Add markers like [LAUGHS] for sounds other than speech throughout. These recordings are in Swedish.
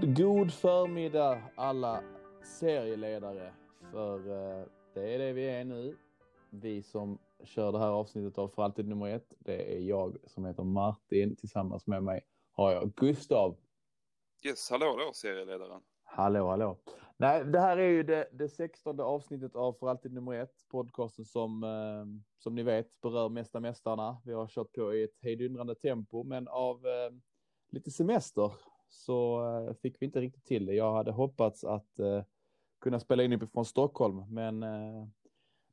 God, god förmiddag alla serieledare. För eh, det är det vi är nu. Vi som kör det här avsnittet av För alltid nummer ett. Det är jag som heter Martin. Tillsammans med mig har jag Gustav. Yes, hallå då serieledaren. Hallå, hallå. Nej, det här är ju det, det 16 avsnittet av För alltid nummer ett. Podcasten som, eh, som ni vet berör Mesta Mästarna. Vi har kört på i ett hejdundrande tempo, men av eh, lite semester så eh, fick vi inte riktigt till det. Jag hade hoppats att eh, kunna spela in uppifrån Stockholm, men eh,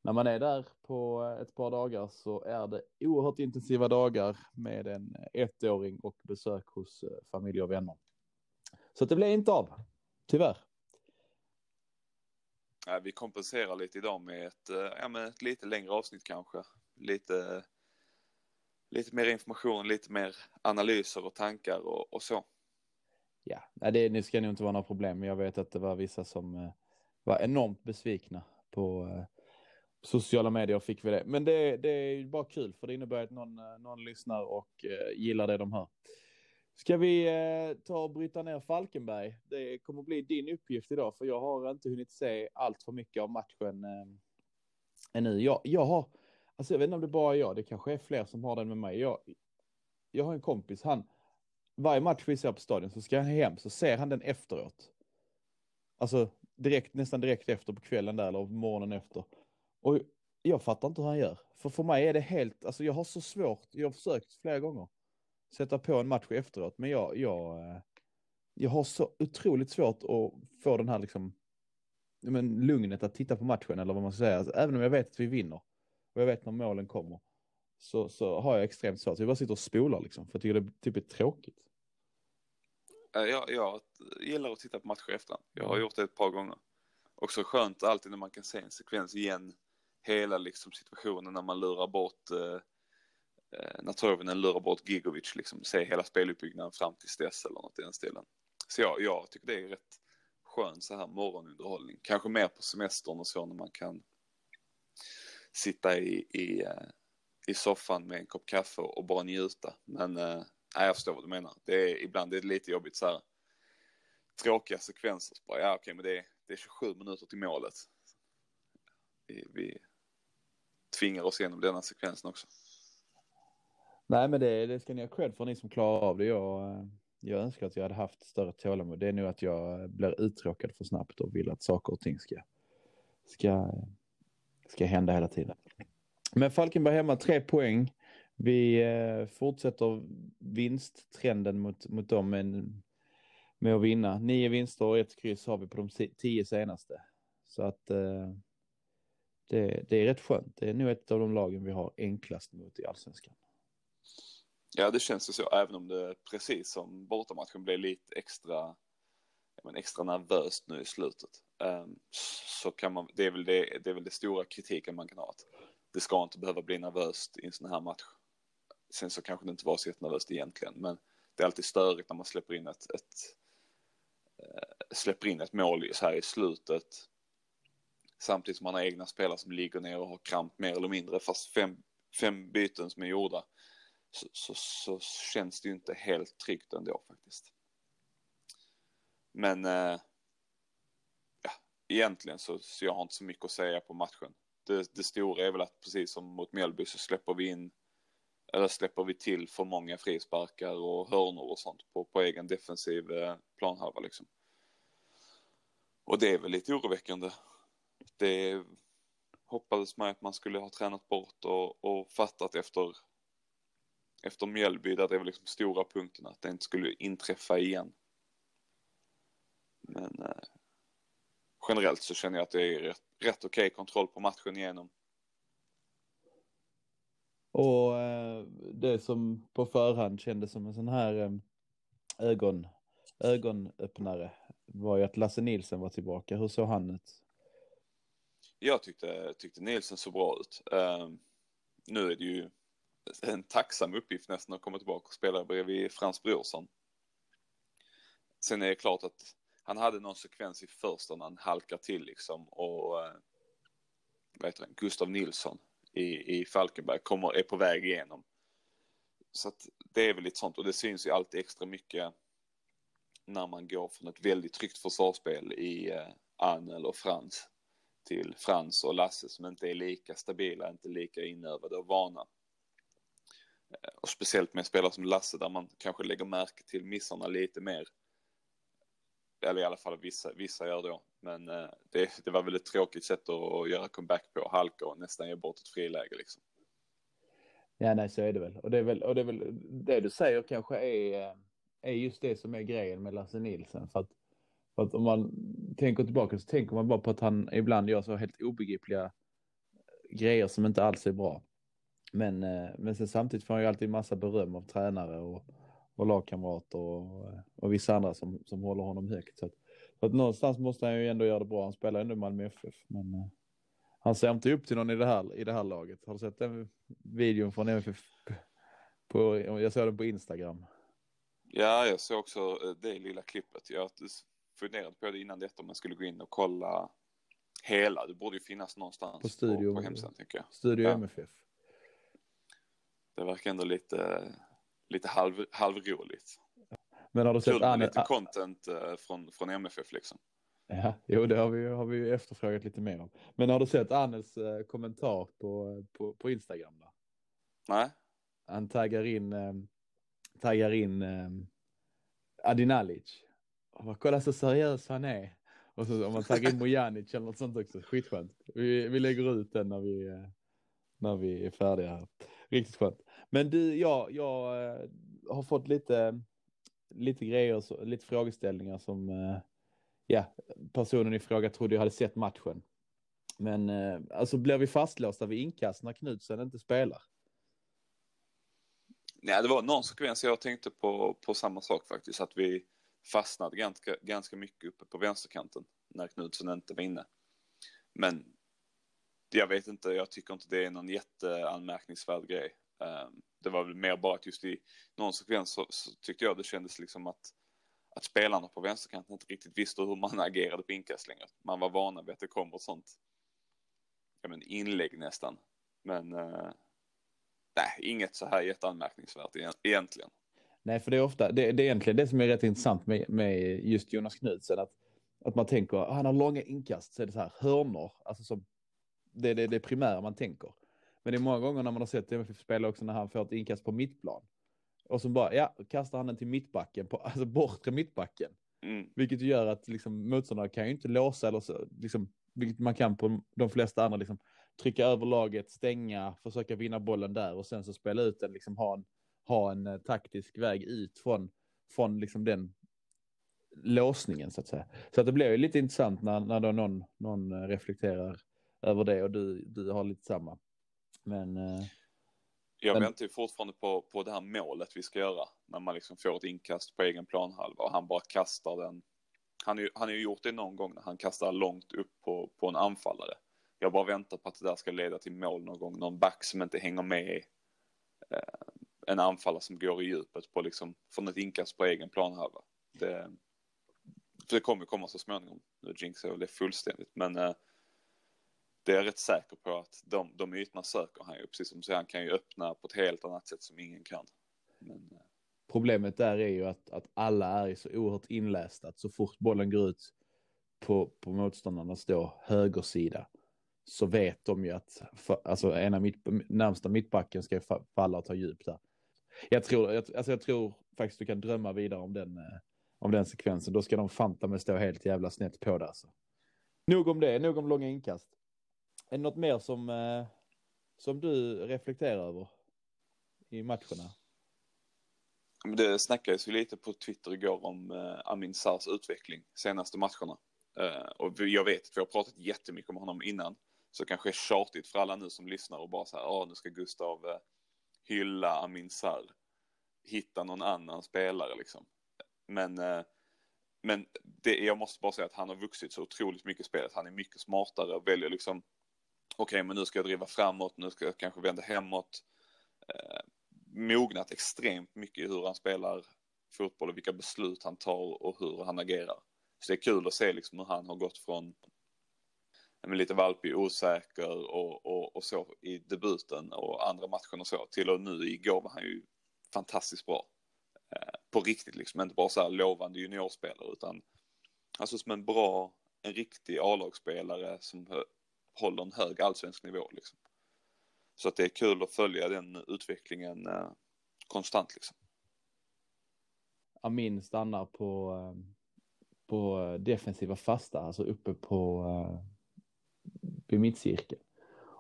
när man är där på ett par dagar så är det oerhört intensiva dagar med en ettåring och besök hos eh, familj och vänner. Så det blev inte av, tyvärr. Ja, vi kompenserar lite idag med ett, eh, ja, med ett lite längre avsnitt kanske. Lite, lite mer information, lite mer analyser och tankar och, och så. Ja, det, nu ska nog inte vara några problem. Jag vet att det var vissa som eh, var enormt besvikna på eh, sociala medier och fick vi det. Men det, det är ju bara kul för det innebär att någon, eh, någon lyssnar och eh, gillar det de hör. Ska vi eh, ta och bryta ner Falkenberg? Det kommer bli din uppgift idag för jag har inte hunnit se allt för mycket av matchen eh, ännu. Jag, jag har, alltså jag vet inte om det bara är jag, det kanske är fler som har den med mig. Jag, jag har en kompis, han, varje match vi ser på stadion så ska han hem så ser han den efteråt. Alltså direkt, nästan direkt efter på kvällen där eller morgonen efter. Och jag fattar inte hur han gör. För för mig är det helt, alltså jag har så svårt, jag har försökt flera gånger sätta på en match efteråt, men jag, jag, eh, jag har så otroligt svårt att få den här liksom, men lugnet att titta på matchen eller vad man ska säga. Alltså, även om jag vet att vi vinner och jag vet när målen kommer så, så har jag extremt svårt. Så jag bara sitter och spolar liksom, för jag tycker det typ är tråkigt. Eh, jag, jag gillar att titta på matcher efter. Jag har gjort det ett par gånger. Också skönt alltid när man kan se en sekvens igen. Hela liksom situationen när man lurar bort, eh, eh när Toivonen lurar bort Gigovic, liksom se hela speluppbyggnaden fram till dess eller något i den stilen. Så jag, jag tycker det är rätt skön så här morgonunderhållning. Kanske mer på semestern och så när man kan sitta i, i, eh, i soffan med en kopp kaffe och bara njuta. Men eh, nej, jag förstår vad du menar. Det är, ibland är det lite jobbigt så här tråkiga sekvenser. Så bara, ja okej, men det är, det är 27 minuter till målet. Vi, vi tvingar oss igenom denna sekvensen också. Nej, men det, det ska ni ha cred för ni som klarar av det. Jag, eh, jag önskar att jag hade haft större tålamod. Det är nu att jag eh, blir uttråkad för snabbt och vill att saker och ting ska, ska, ska hända hela tiden. Men Falkenberg hemma, tre poäng. Vi eh, fortsätter vinsttrenden mot, mot dem med, med att vinna. Nio vinster och ett kryss har vi på de tio senaste. Så att eh, det, det är rätt skönt. Det är nog ett av de lagen vi har enklast mot i allsvenskan. Ja, det känns ju så, även om det precis som bortamatchen blev lite extra, men extra nervöst nu i slutet. Ehm, så kan man, det är, väl det, det är väl det stora kritiken man kan ha. Att det ska inte behöva bli nervöst i en sån här match. Sen så kanske det inte var så jättenervöst egentligen, men det är alltid störigt när man släpper in ett, ett eh, släpper in ett mål så här i slutet. Samtidigt som man har egna spelare som ligger ner och har kramp mer eller mindre, fast fem, fem byten som är gjorda så, så, så känns det ju inte helt tryggt ändå faktiskt. Men eh, ja, egentligen så, så jag har inte så mycket att säga på matchen. Det, det stora är väl att precis som mot Mjällby så släpper vi in eller släpper vi till för många frisparkar och hörnor och sånt på, på egen defensiv eh, planhalva liksom. Och det är väl lite oroväckande. Det hoppades man att man skulle ha tränat bort och, och fattat efter efter Mjällby där det var liksom stora punkten att det inte skulle inträffa igen. Men eh, generellt så känner jag att det är rätt, rätt okej kontroll på matchen igenom. Och eh, det som på förhand kändes som en sån här eh, ögon, ögonöppnare var ju att Lasse Nilsson var tillbaka. Hur såg han ut? Jag tyckte, tyckte Nielsen såg bra ut. Ehm, nu är det ju en tacksam uppgift nästan att komma tillbaka och spela bredvid Frans Brorsson. Sen är det klart att han hade någon sekvens i första när han halkar till liksom och eh, vad heter det, Gustav Nilsson i, i Falkenberg kommer, är på väg igenom. Så att det är väl lite sånt och det syns ju alltid extra mycket när man går från ett väldigt tryggt försvarsspel i eh, Annel och Frans till Frans och Lasse som inte är lika stabila, inte lika inövade och vana. Eh, och speciellt med spelare som Lasse där man kanske lägger märke till missarna lite mer. Eller i alla fall vissa, vissa gör då. Men eh, det, det var väl ett tråkigt sätt att göra comeback på, halka och nästan ge bort ett friläge liksom. Ja, nej, så är det väl. Och det är väl, och det, är väl det du säger kanske är, eh, är just det som är grejen med Lasse Nilsen. För att, för att om man tänker tillbaka så tänker man bara på att han ibland gör så helt obegripliga eh, grejer som inte alls är bra. Men, eh, men sen samtidigt får han ju alltid massa beröm av tränare och, och lagkamrater och, och vissa andra som, som håller honom högt. Så att, så att någonstans måste han ju ändå göra det bra. Han spelar ändå Malmö FF. Men eh, han ser inte upp till någon i det här, i det här laget. Har du sett den videon från MFF? På, jag såg den på Instagram. Ja, jag såg också eh, det lilla klippet. Jag funderade på det innan detta om man skulle gå in och kolla hela. Det borde ju finnas någonstans på, studio, på, på hemsidan tycker jag. Studio ja. MFF. Det verkar ändå lite, lite halv, halvroligt. Men har du sett Anne... lite content eh, från, från MFF liksom. Ja, jo, det har vi, har vi efterfrågat lite mer om. Men har du sett Annes eh, kommentar på, på, på Instagram? Då? Nej. Han taggar in, eh, taggar in eh, Adinalic. Och bara, kolla så seriös han är. Och så om man taggar in [LAUGHS] Mojanic eller något sånt också, skitskönt. Vi, vi lägger ut den när vi, eh, när vi är färdiga. Riktigt skönt. Men du, jag, jag eh, har fått lite, lite grejer, lite frågeställningar som eh, ja, personen i fråga trodde jag hade sett matchen. Men eh, alltså blir vi fastlåsta vid inkast när Knutsen inte spelar? Nej, det var någon sekvens jag tänkte på, på samma sak faktiskt, att vi fastnade ganska, ganska mycket uppe på vänsterkanten när Knutsen inte var inne. Men jag vet inte, jag tycker inte det är någon jätteanmärkningsvärd grej. Ehm, det var väl mer bara att just i någon sekvens så, så tyckte jag det kändes liksom att att spelarna på vänsterkanten inte riktigt visste hur man [LAUGHS] agerade på inkast längre. Man var vana vid att det kommer sånt ja, men inlägg nästan. Men eh, nej, inget så här jätteanmärkningsvärt egentligen. Nej, för det är ofta, det, det är egentligen det som är rätt intressant med, med just Jonas Knudsen, att, att man tänker, ah, han har långa inkast, så är det så här hörnor, alltså som, det är det, det primära man tänker. Men det är många gånger när man har sett MFF spela också när han får ett inkast på mittplan. Och så bara, ja, kastar han den till mittbacken, på, alltså bortre mittbacken. Mm. Vilket gör att liksom, motståndarna kan ju inte låsa eller så, liksom, vilket man kan på de flesta andra, liksom, trycka över laget, stänga, försöka vinna bollen där och sen så spela ut den, liksom ha en, ha en uh, taktisk väg ut från, från liksom den låsningen så att säga. Så att det blir ju lite intressant när, när då någon, någon uh, reflekterar över det och du, du har lite samma. Men uh... Jag men... väntar ju fortfarande på, på det här målet vi ska göra. När man liksom får ett inkast på egen planhalva och han bara kastar den. Han, är, han har ju gjort det någon gång när han kastar långt upp på, på en anfallare. Jag bara väntar på att det där ska leda till mål någon gång. Någon back som inte hänger med. Eh, en anfallare som går i djupet på liksom, från ett inkast på egen planhalva. Det, det kommer komma så småningom. Nu jinxar jag det fullständigt. Men eh, det är jag rätt säker på att de, de ytorna söker han ju, precis som så han kan ju öppna på ett helt annat sätt som ingen kan. Men, eh, Problemet där är ju att, att alla är så oerhört inlästa att så fort bollen går ut på, på motståndarnas då högersida så vet de ju att för, alltså ena mitt, närmsta mittbacken ska falla och ta djup där. Jag tror, jag, alltså jag tror faktiskt du kan drömma vidare om den, eh, om den sekvensen. Då ska de fanta med stå helt jävla snett på det alltså. Nog om det, nog om långa inkast. Är det något mer som, eh, som du reflekterar över i matcherna? Det snackades ju lite på Twitter igår om eh, Amin Sars utveckling senaste matcherna. Eh, och jag vet att vi har pratat jättemycket om honom innan. Så kanske är tjatigt för alla nu som lyssnar och bara så här, ja nu ska Gustav hylla Amin Sar. Hitta någon annan spelare liksom. Men, men det, jag måste bara säga att han har vuxit så otroligt mycket i spelet. Han är mycket smartare och väljer liksom okej, okay, men nu ska jag driva framåt, nu ska jag kanske vända hemåt. Eh, mognat extremt mycket i hur han spelar fotboll och vilka beslut han tar och hur han agerar. Så det är kul att se liksom hur han har gått från men lite valpig, osäker och, och, och så i debuten och andra matchen och så till och nu igår var han ju fantastiskt bra. eh, på riktigt liksom, inte bara så här lovande juniorspelare utan alltså som en bra, en riktig A-lagsspelare som håller en hög allsvensk nivå liksom. Så att det är kul att följa den utvecklingen eh, konstant liksom. Amin stannar på, eh, på defensiva fasta, alltså uppe på uh, vid mittcirkeln.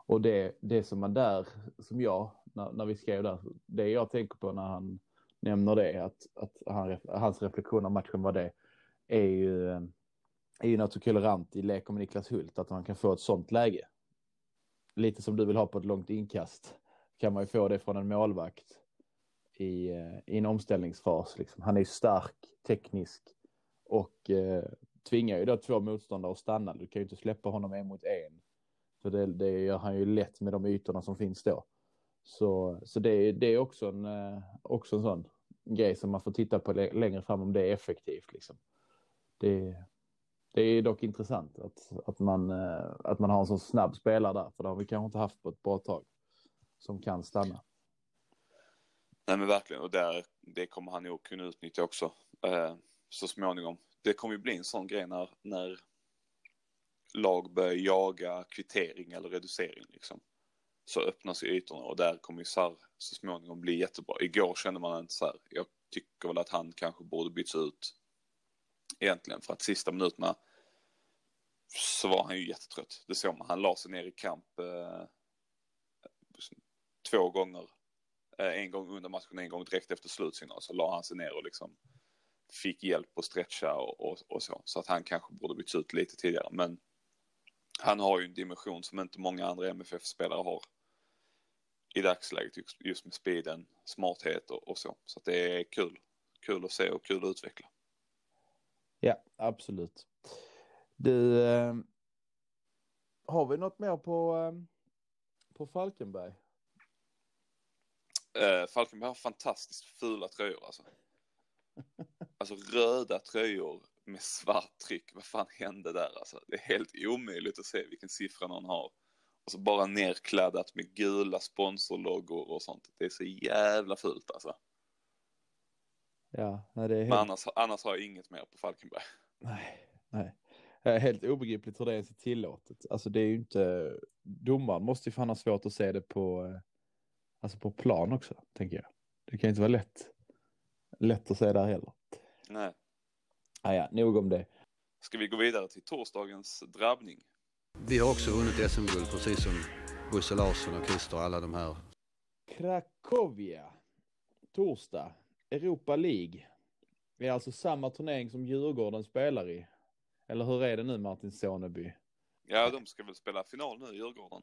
Och det, det som man där, som jag, när, när vi skrev där, det jag tänker på när han nämner det, att, att han, hans reflektion av matchen var det, är ju, eh, är ju något så kul i lek med Niklas Hult, att man kan få ett sånt läge. Lite som du vill ha på ett långt inkast, kan man ju få det från en målvakt i, eh, i en omställningsfas. Liksom. Han är ju stark, teknisk och eh, tvingar ju då två motståndare att stanna. Du kan ju inte släppa honom en mot en. För det, det gör han ju lätt med de ytorna som finns då. Så, så det, det är också en, eh, också en sån grej som man får titta på längre fram om det är effektivt. Liksom. Det, det är dock intressant att, att, man, eh, att man har en så snabb spelare där, för det har vi kanske inte haft på ett bra tag, som kan stanna. Nej men verkligen, och där, det kommer han nog kunna utnyttja också eh, så småningom. Det kommer ju bli en sån grej när, när lag börjar jaga kvittering eller reducering liksom. Så öppnas ju ytorna och där kommer ju Sarr så småningom bli jättebra. Igår kände man inte så här, jag tycker väl att han kanske borde byts ut egentligen för att sista minuterna så var han ju jättetrött. Det såg man, han la sig ner i kamp eh, två gånger. Eh, en gång under matchen, en gång direkt efter slutsignal så la han sig ner och liksom fick hjälp att stretcha och, och, och, så. Så att han kanske borde bytts ut lite tidigare. Men han har ju en dimension som inte många andra MFF-spelare har i dagsläget just med speeden, smarthet och, och så. Så att det är kul. Kul att se och kul att utveckla. Ja, absolut. Du, eh, har vi något mer på, eh, på Falkenberg? Eh, Falkenberg har fantastiskt fula tröjor alltså. [LAUGHS] Alltså röda tröjor med svart tryck. Vad fan hände där alltså? Det är helt omöjligt att se vilken siffra någon har. Och så bara nerkladdat med gula sponsorloggor och sånt. Det är så jävla fult alltså. Ja, nej, det är helt... Men annars, annars har jag inget mer på Falkenberg. Nej, nej. Helt obegripligt hur det ens är tillåtet. Alltså det är ju inte, domaren måste ju fan ha svårt att se det på, eh, alltså på plan också, tänker jag. Det kan inte vara lätt, lätt att se där heller. Nej. Ah, ja, nog om det. Ska vi gå vidare till torsdagens drabbning? Vi har också vunnit SM-guld precis som Bosse Larsson och Christer och alla de här. Cracovia, torsdag, Europa League. Det är alltså samma turnering som Djurgården spelar i. Eller hur är det nu Martin Soneby? Ja, de ska väl spela final nu, Djurgården.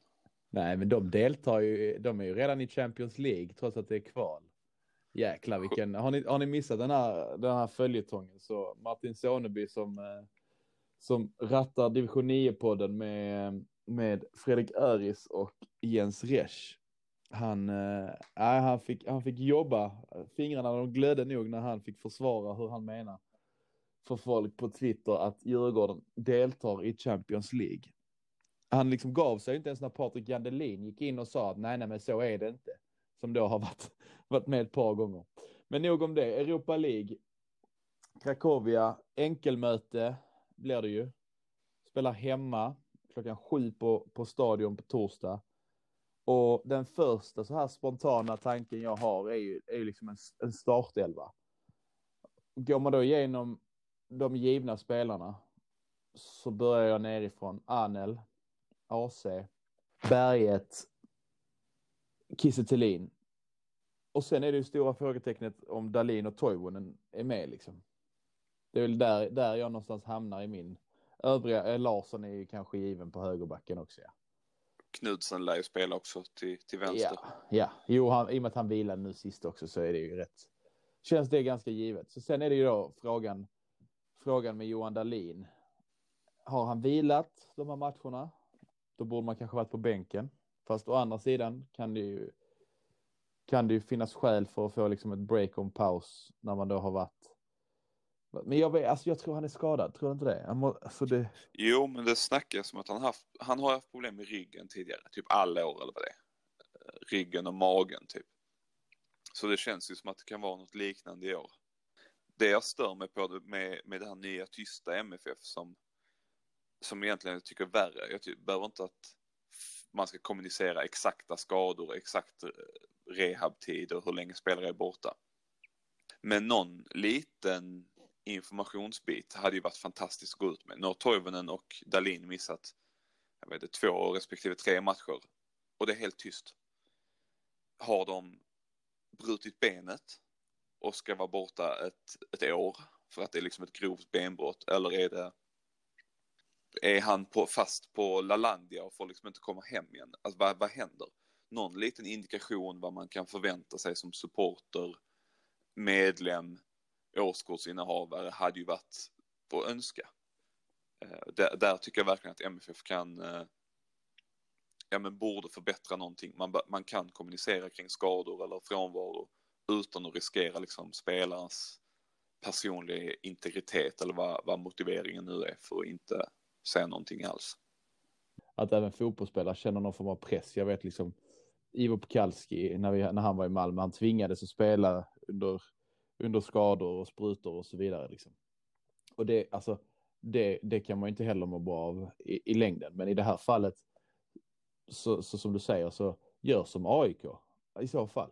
Nej, men de deltar ju, de är ju redan i Champions League trots att det är kval. Jäklar vilken, har ni, har ni missat den här, den här följetongen så Martin Soneby som, eh, som rattar division 9-podden med, med Fredrik Öris och Jens Resch. Han, äh, han, fick, han fick jobba, fingrarna de glödde nog när han fick försvara hur han menar för folk på Twitter att Djurgården deltar i Champions League. Han liksom gav sig inte ens när Patrik Jandelin gick in och sa att nej, nej, men så är det inte. Som då har varit, [LAUGHS] varit med ett par gånger. Men nog om det. Europa League. Krakowia, enkelmöte blir det ju. Spelar hemma klockan sju på, på stadion på torsdag. Och den första så här spontana tanken jag har är ju, är ju liksom en, en startelva. Går man då igenom de givna spelarna så börjar jag nerifrån. Anel, AC, Berget, Kiese Och sen är det ju stora frågetecknet om Dalin och Toivonen är med liksom. Det är väl där, där jag någonstans hamnar i min. Övriga, eh, Larsson är ju kanske given på högerbacken också ja. Knudsen lär ju spela också till, till vänster. Ja, ja. Jo, han, i och med att han vilade nu sist också så är det ju rätt. Känns det ganska givet. Så sen är det ju då frågan, frågan med Johan Dahlin. Har han vilat de här matcherna? Då borde man kanske varit på bänken. Fast å andra sidan kan det ju kan det ju finnas skäl för att få liksom ett break om paus när man då har varit. Men jag, vet, alltså jag tror han är skadad, tror du inte det? Må, alltså det... Jo, men det snackas som att han, haft, han har haft problem med ryggen tidigare, typ alla år eller vad det är. Ryggen och magen typ. Så det känns ju som att det kan vara något liknande i år. Det jag stör mig på med, med det här nya tysta MFF som, som egentligen jag tycker är värre. Jag ty behöver inte att man ska kommunicera exakta skador, exakt eh, rehabtid och hur länge spelare är borta. Men någon liten informationsbit hade ju varit fantastiskt att gå ut med. Nu har Toivonen och Dalin missat jag vet inte, två respektive tre matcher och det är helt tyst. Har de brutit benet och ska vara borta ett, ett år för att det är liksom ett grovt benbrott eller är det är han på, fast på Lalandia och får liksom inte komma hem igen? Alltså vad, vad händer? Någon liten indikation vad man kan förvänta sig som supporter, medlem, årskortsinnehavare hade ju varit på önska. Eh, där, där, tycker jag verkligen att MFF kan, eh, ja men borde förbättra någonting. Man, man kan kommunicera kring skador eller frånvaro utan att riskera liksom spelarens personliga integritet eller vad, vad motiveringen nu är för att inte säga någonting alls. Att även fotbollsspelare känner någon form av press. Jag vet liksom Ivo Pekalski när, vi, när han var i Malmö, han tvingades att spela under, under skador och sprutor och så vidare. Liksom. Och det, alltså, det, det kan man inte heller må bra av i, i längden. Men i det här fallet, så, så, som du säger, så gör som AIK i så fall.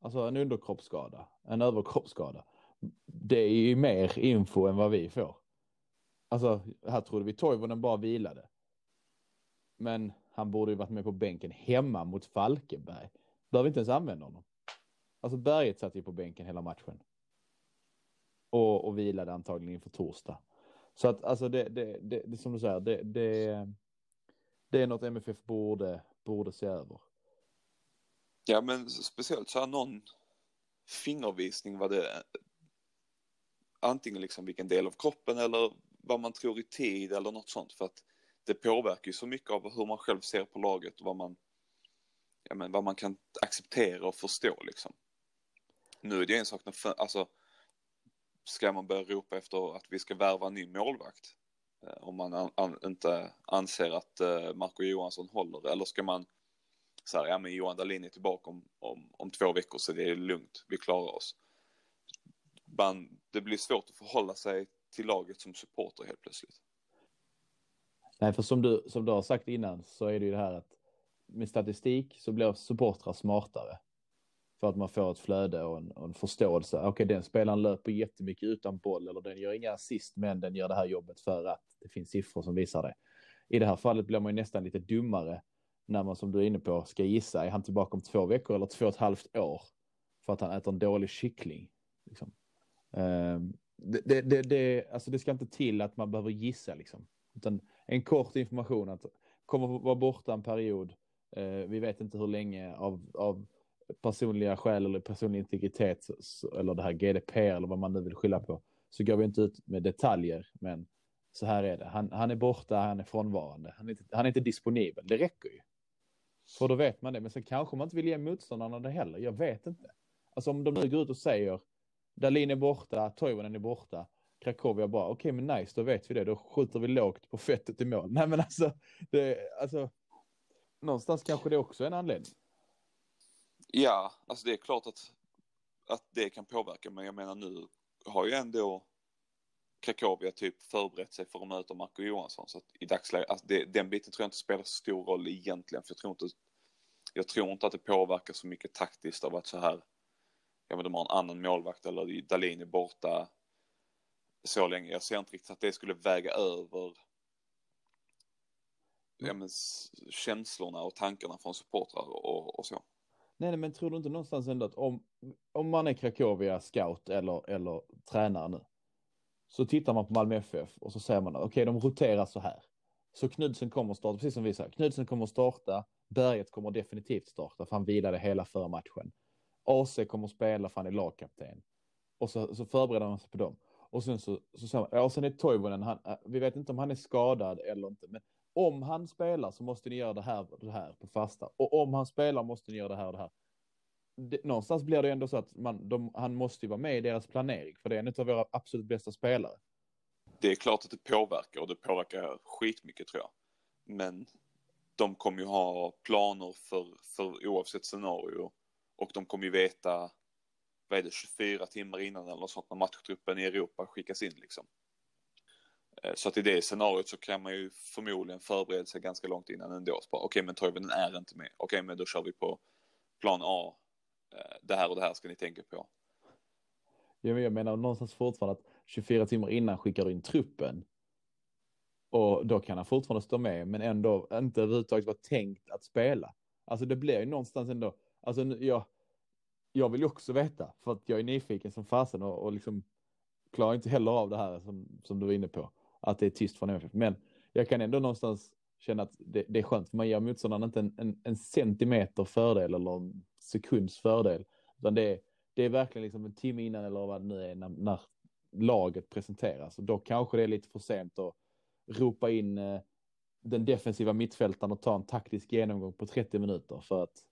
Alltså en underkroppsskada, en överkroppsskada. Det är ju mer info än vad vi får. Alltså, här trodde vi Toivonen bara vilade. Men han borde ju varit med på bänken hemma mot Falkenberg. Behöver inte ens använda honom. Alltså Berget satt ju på bänken hela matchen. Och, och vilade antagligen inför torsdag. Så att alltså det, det, det, det som du säger, det, det, det är något MFF borde, borde se över. Ja men speciellt så här någon fingervisning vad det antingen liksom vilken del av kroppen eller vad man tror i tid eller något sånt för att det påverkar ju så mycket av hur man själv ser på laget och vad man, ja, men, vad man kan acceptera och förstå liksom. Nu är det en sak när, alltså, ska man börja ropa efter att vi ska värva en ny målvakt? Eh, om man an, an, inte anser att uh, Marco Johansson håller eller ska man så här, ja men Johan Dahlin är tillbaka om, om, om två veckor så det är lugnt, vi klarar oss. Man, det blir svårt att förhålla sig till laget som supporter helt plötsligt. Nej, för som du, som du har sagt innan så är det ju det här att med statistik så blir supportrar smartare. För att man får ett flöde och en, och en förståelse. Okej, okay, den spelaren löper jättemycket utan boll eller den gör inga assist, men den gör det här jobbet för att det finns siffror som visar det. I det här fallet blir man ju nästan lite dummare när man som du är inne på ska gissa, är han tillbaka om två veckor eller två och ett halvt år? För att han äter en dålig kyckling. Liksom. Ehm, det, det, det, det, alltså det ska inte till att man behöver gissa liksom. Utan en kort information att kommer vara borta en period. Eh, vi vet inte hur länge av, av personliga skäl eller personlig integritet eller det här GDPR eller vad man nu vill skylla på. Så går vi inte ut med detaljer, men så här är det. Han, han är borta, han är frånvarande, han är, inte, han är inte disponibel. Det räcker ju. För då vet man det, men sen kanske man inte vill ge motståndarna det heller. Jag vet inte. Alltså om de nu går ut och säger Dalin är borta, Toivonen är borta. Krakowia bara, okej okay, men nice, då vet vi det. Då skjuter vi lågt på fettet i mål. [LAUGHS] Nej men alltså, det, alltså någonstans kanske det också är en anledning. Ja, alltså det är klart att, att det kan påverka, men jag menar nu har ju ändå Krakowia typ förberett sig för att möta Marco Johansson. Så att i dagsläget, alltså det, den biten tror jag inte spelar så stor roll egentligen, för jag tror inte, jag tror inte att det påverkar så mycket taktiskt av att så här ja men de har en annan målvakt eller Dalin är borta så länge. Jag ser inte riktigt att det skulle väga över ja, men, känslorna och tankarna från supportrar och, och så. Nej, nej, men tror du inte någonstans ändå att om, om man är Krakowia scout eller, eller tränare nu så tittar man på Malmö FF och så säger man okej, okay, de roterar så här. Så Knudsen kommer att starta, precis som vi sa, Knudsen kommer att starta, Berget kommer definitivt starta för han vilade hela förra matchen. AC kommer att spela för han är lagkapten. Och så, så förbereder man sig på dem. Och sen så, så, så ja, och sen är Toivonen, han, eh, vi vet inte om han är skadad eller inte, men om han spelar så måste ni göra det här det här på fasta. Och om han spelar måste ni göra det här och det här. Det, någonstans blir det ändå så att man, de, han måste ju vara med i deras planering, för det är en av våra absolut bästa spelare. Det är klart att det påverkar och det påverkar skitmycket tror jag. Men de kommer ju ha planer för, för oavsett scenario och de kommer ju veta vad är det, 24 timmar innan eller något sånt när matchtruppen i Europa skickas in liksom. Eh, så att i det scenariot så kan man ju förmodligen förbereda sig ganska långt innan ändå. Okej, okay, men Toivonen är inte med. Okej, okay, men då kör vi på plan A. Eh, det här och det här ska ni tänka på. Jag menar någonstans fortfarande att 24 timmar innan skickar du in truppen. Och då kan han fortfarande stå med, men ändå inte överhuvudtaget vara tänkt att spela. Alltså det blir ju någonstans ändå, alltså jag, jag vill ju också veta, för att jag är nyfiken som fasen och, och liksom klarar inte heller av det här som, som du var inne på, att det är tyst från MFF. Men jag kan ändå någonstans känna att det, det är skönt, för man ger motståndaren inte en, en, en, centimeter fördel eller en sekunds fördel, utan det är, det är verkligen liksom en timme innan eller vad det nu är när, när laget presenteras. Och då kanske det är lite för sent att ropa in eh, den defensiva mittfältaren och ta en taktisk genomgång på 30 minuter för att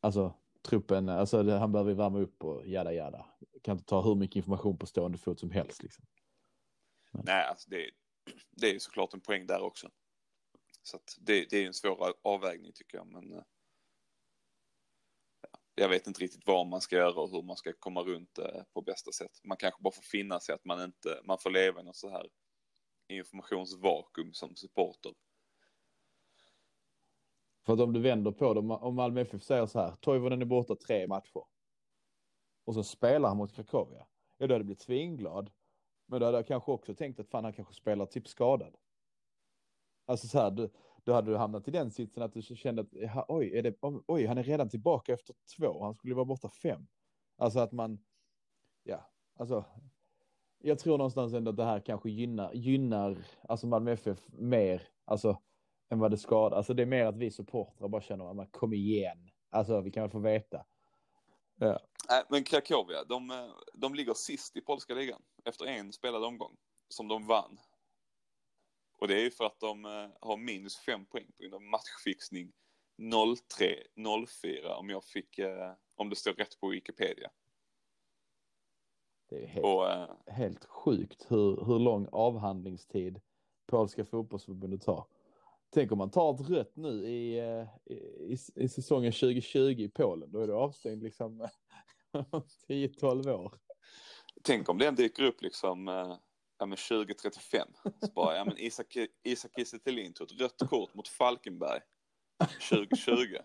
alltså truppen, alltså han behöver värma upp och jada jada. Kan inte ta hur mycket information på stående fot som helst liksom. Men. Nej, alltså det, det är ju såklart en poäng där också. Så att det, det är en svår avvägning tycker jag, men eh, jag vet inte riktigt vad man ska göra och hur man ska komma runt det på bästa sätt. Man kanske bara får finna sig att man inte, man får leva i något så här informationsvakuum som supporter. För att om du vänder på det, om Malmö FF säger så här, Toivonen är borta tre matcher. Och så spelar han mot Krakowia. Ja, då hade jag blivit svinglad. Men då hade jag kanske också tänkt att fan han kanske spelar typ skadad. Alltså så här, du, då hade du hamnat i den sitsen att du kände att oj, är det, oj, han är redan tillbaka efter två, han skulle vara borta fem. Alltså att man, ja, alltså jag tror någonstans ändå att det här kanske gynnar, gynnar alltså Malmö FF mer, alltså än vad det skadar. Alltså det är mer att vi supportrar bara känner att kom igen, alltså vi kan väl få veta. Ja. Nej, men Krakowia, de, de ligger sist i polska ligan efter en spelad omgång som de vann. Och det är ju för att de eh, har minus fem poäng på grund av matchfixning 03-04 om jag fick, eh, om det står rätt på Wikipedia. Det är helt, och, äh, helt sjukt hur, hur lång avhandlingstid polska fotbollsförbundet har. Tänk om man tar ett rött nu i, i, i säsongen 2020 i Polen, då är det avstängd liksom [LAUGHS] 10-12 år. Tänk om den dyker upp liksom ja, men 2035. Så bara, ja men Isak, Isak Kiese tog ett rött kort mot Falkenberg 2020.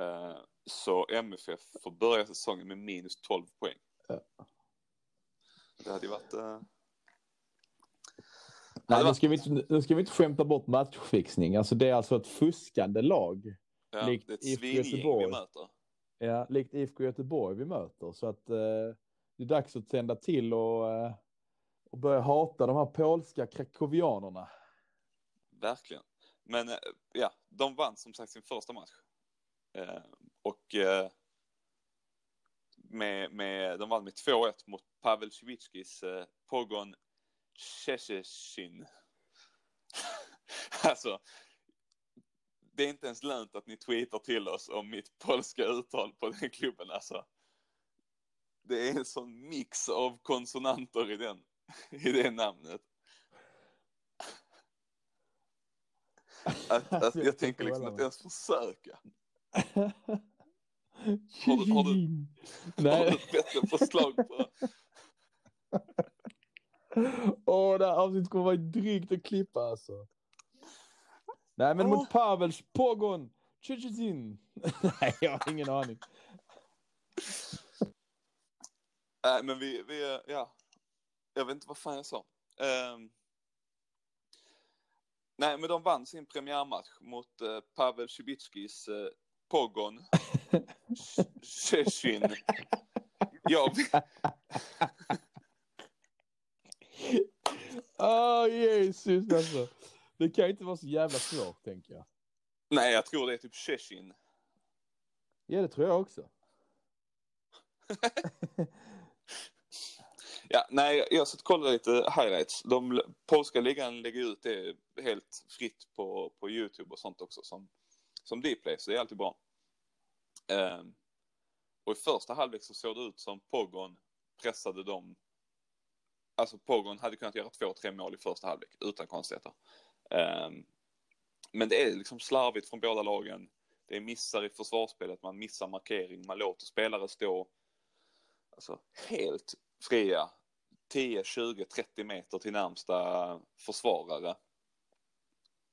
uh, så MFF får börja säsongen med minus 12 poäng. Det hade ju varit... Uh... Nej, nu ska, vi inte, nu ska vi inte skämta bort matchfixning. Alltså det är alltså ett fuskande lag. Ja, likt det är ett svingäng vi möter. Ja, likt IFK Göteborg vi möter. Så att eh, det är dags att tända till och, eh, och börja hata de här polska krakovianerna. Verkligen. Men eh, ja, de vann som sagt sin första match. Eh, och eh, med, med, de vann med 2-1 mot Pavel Civicskis eh, Pogon Szczecin. [LAUGHS] alltså, det är inte ens lönt att ni tweetar till oss om mitt polska uttal på den klubben alltså. Det är en sån mix av konsonanter i den, i det namnet. Att, [LAUGHS] att jag tänker liksom att ens försöka. [LAUGHS] Har du, har du, Nej. Har du ett bättre förslag på? [LAUGHS] Åh, oh, det här avsnittet kommer vara drygt att klippa alltså. Nej, men oh. mot Pavels Pogon Tjutjutjin. Nej, jag har ingen aning. Nej, men vi, vi, ja. Jag vet inte vad fan jag sa. Um... Nej, men de vann sin premiärmatch mot uh, Pavel Cibicskis uh, Pogon Szczecin. Jag... [LAUGHS] Åh oh, Jesus alltså. Det kan inte vara så jävla svårt tänker jag. Nej, jag tror det är typ Szczecin. Ja, det tror jag också. [LAUGHS] ja, nej, jag satt och kollade lite highlights. De polska ligan lägger ut det helt fritt på, på YouTube och sånt också som, som Dplay, så det är alltid bra. Um, och i första halvlek så såg det ut som Pogon pressade dem. Alltså Pogon hade kunnat göra två, tre mål i första halvlek utan konstigheter. Um, men det är liksom slarvigt från båda lagen. det är missar i försvarsspelet, man missar markering, man låter spelare stå alltså, helt fria 10, 20, 30 meter till närmsta försvarare.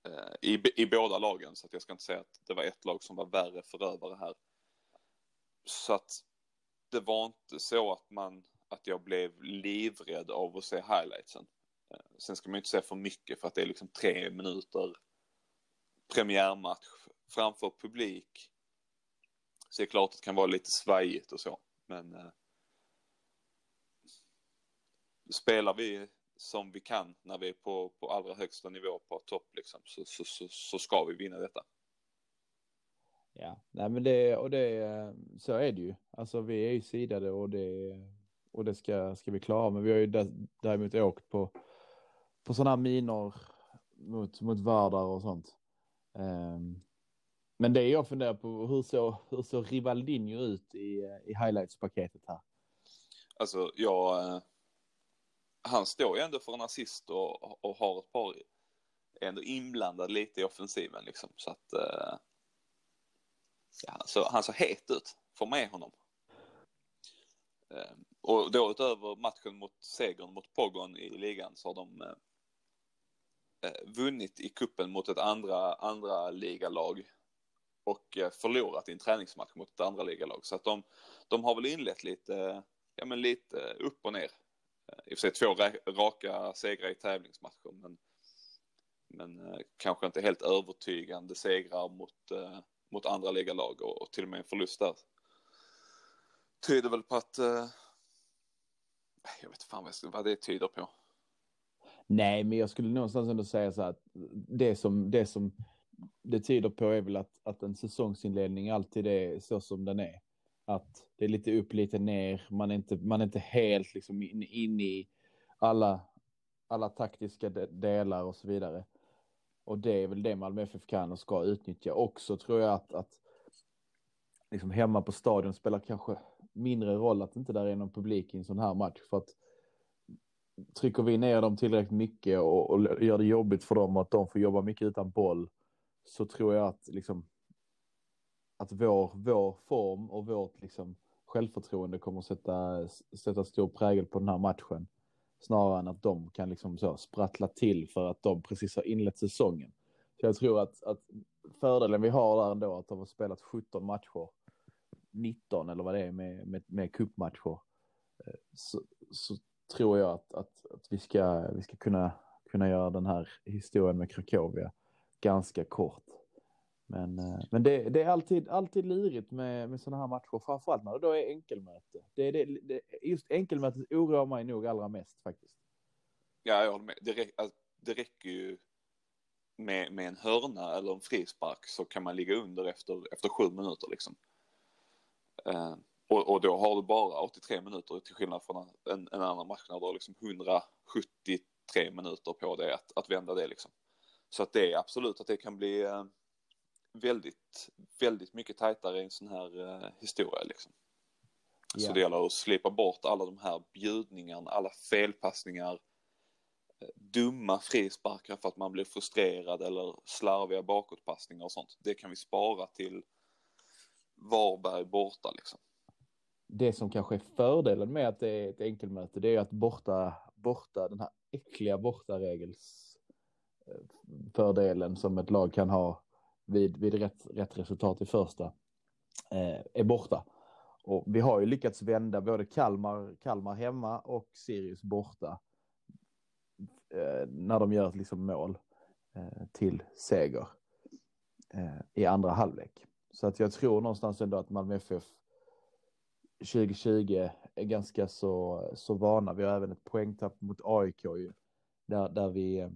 Eh, I, I båda lagen, så att jag ska inte säga att det var ett lag som var värre förövare här. Så att det var inte så att man, att jag blev livrädd av att se highlightsen. Eh, sen ska man ju inte säga för mycket för att det är liksom tre minuter premiärmatch framför publik. Så det är klart att det kan vara lite svajigt och så. Men eh, spelar vi som vi kan när vi är på, på allra högsta nivå på topp liksom, så, så, så, så ska vi vinna detta. Ja, nej men det, och det, så är det ju. Alltså vi är ju sidade och det, och det ska, ska vi klara. Men vi har ju däremot åkt på, på sådana här minor mot, mot värdar och sånt. Um, men det jag funderar på, hur såg hur så Rivaldinho ut i, i highlights-paketet här? Alltså, jag... Han står ju ändå för en assist och, och har ett par... Är ändå inblandad lite i offensiven liksom, så att... eh, ja, så, han såg het ut. Få med honom. Eh, och då utöver matchen mot segern mot Pogon i ligan så har de eh, eh vunnit i kuppen mot ett andra, andra ligalag och eh, förlorat i en träningsmatch mot ett andra ligalag. Så att de, de har väl inlett lite, ja men lite upp och ner. I och för sig två raka segrar i tävlingsmatcher men, men eh, kanske inte helt övertygande segrar mot, eh, mot andra ligalag och, och till och med en förlust där. Tyder väl på att, eh, jag vet fan vad det tyder på. Nej, men jag skulle någonstans ändå säga så att det som, det som det tyder på är väl att, att en säsongsinledning alltid är så som den är. Att det är lite upp, lite ner. Man är inte, man är inte helt liksom in, in i alla, alla taktiska de, delar och så vidare. Och det är väl det Malmö FF kan och ska utnyttja. Också tror jag att, att liksom hemma på stadion spelar kanske mindre roll att inte där är någon publik i en sån här match. För att trycker vi ner dem tillräckligt mycket och, och gör det jobbigt för dem att de får jobba mycket utan boll så tror jag att liksom att vår, vår form och vårt liksom självförtroende kommer att sätta, sätta stor prägel på den här matchen. Snarare än att de kan liksom så sprattla till för att de precis har inlett säsongen. Så jag tror att, att fördelen vi har där ändå att de har spelat 17 matcher, 19 eller vad det är med, med, med cupmatcher. Eh, så, så tror jag att, att, att vi ska, vi ska kunna, kunna göra den här historien med Krakowia ganska kort. Men, eh, men det, det, är alltid, alltid lurigt med, med sådana här matcher, framförallt när det då är enkelmöte. Det, det, det, just enkelmötet oroar mig nog allra mest faktiskt. Ja, jag håller med. Det, alltså, det räcker ju med, med en hörna eller en frispark så kan man ligga under efter, efter sju minuter liksom. Uh, och, och, då har du bara 83 minuter till skillnad från en, en annan match när du har liksom 173 minuter på dig att, att vända det liksom. Så att det är absolut att det kan bli uh, väldigt, väldigt mycket tajtare i en sån här uh, historia liksom. Yeah. Så det gäller att slipa bort alla de här bjudningarna, alla felpassningar, dumma frisparkar för att man blir frustrerad eller slarviga bakåtpassningar och sånt. Det kan vi spara till Varberg borta liksom det som kanske är fördelen med att det är ett enkelmöte, det är att borta, borta den här äckliga bortaregels eh, fördelen som ett lag kan ha vid, vid rätt, rätt resultat i första eh, är borta. Och vi har ju lyckats vända både Kalmar, Kalmar hemma och Sirius borta eh, när de gör ett liksom mål eh, till seger eh, i andra halvlek. Så att jag tror någonstans ändå att Malmö FF 2020 är ganska så, så vana. Vi har även ett poängtapp mot AIK ju, där, där vi eh,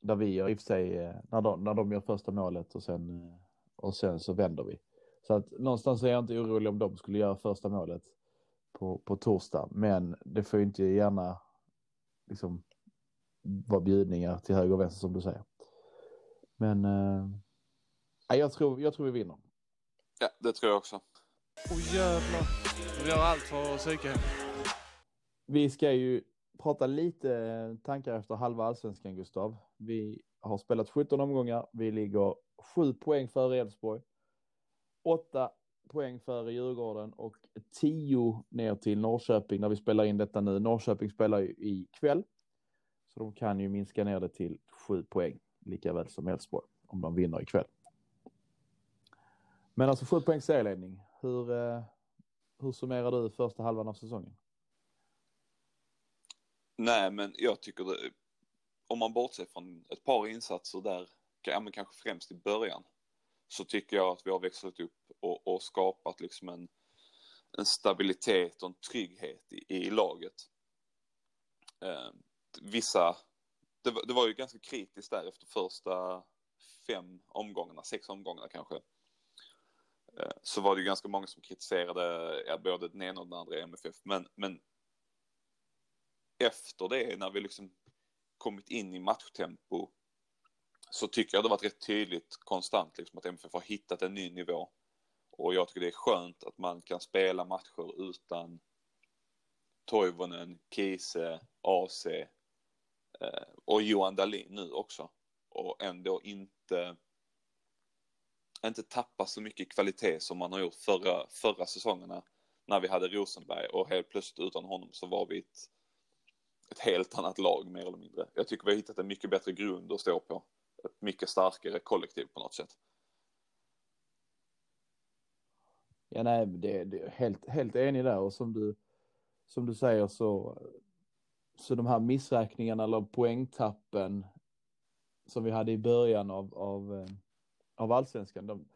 där vi gör i och för sig när de, när de gör första målet och sen och sen så vänder vi. Så att någonstans är jag inte orolig om de skulle göra första målet på, på torsdag, men det får ju inte gärna liksom vara bjudningar till höger och vänster som du säger. Men äh, jag, tror, jag tror vi vinner. Ja, det tror jag också. Åh oh, jävlar. Vi gör allt för att psyka Vi ska ju prata lite tankar efter halva allsvenskan, Gustav. Vi har spelat 17 omgångar. Vi ligger sju poäng före Elfsborg. åtta poäng före Djurgården och tio ner till Norrköping när vi spelar in detta nu. Norrköping spelar ju ikväll. Så de kan ju minska ner det till sju poäng, lika väl som Elfsborg, om de vinner ikväll. Men alltså sju poäng serieledning. Hur, eh, hur summerar du första halvan av säsongen? Nej, men jag tycker det, om man bortser från ett par insatser där, ja, men kanske främst i början, så tycker jag att vi har växlat upp och, och skapat liksom en, en stabilitet och en trygghet i, i laget. Eh, vissa, det, det, var ju ganska kritiskt där efter första fem omgångarna, sex omgångarna kanske. Eh, så var det ju ganska många som kritiserade ja, både den ena och den andra MFF, men, men efter det när vi liksom kommit in i matchtempo så tycker jag det varit rätt tydligt konstant liksom att MFF har hittat en ny nivå. Och jag tycker det är skönt att man kan spela matcher utan Toivonen, Kiese, AC eh, och Johan Dahlin nu också. Och ändå inte inte tappa så mycket kvalitet som man har gjort förra, förra säsongerna när vi hade Rosenberg och helt plötsligt utan honom så var vi ett, ett helt annat lag mer eller mindre. Jag tycker vi har hittat en mycket bättre grund att stå på ett mycket starkare kollektiv på något sätt. Ja, nej, det, det är helt, helt enig där och som du, som du säger så, så de här missräkningarna eller poängtappen som vi hade i början av, av, eh, av allsvenskan, de,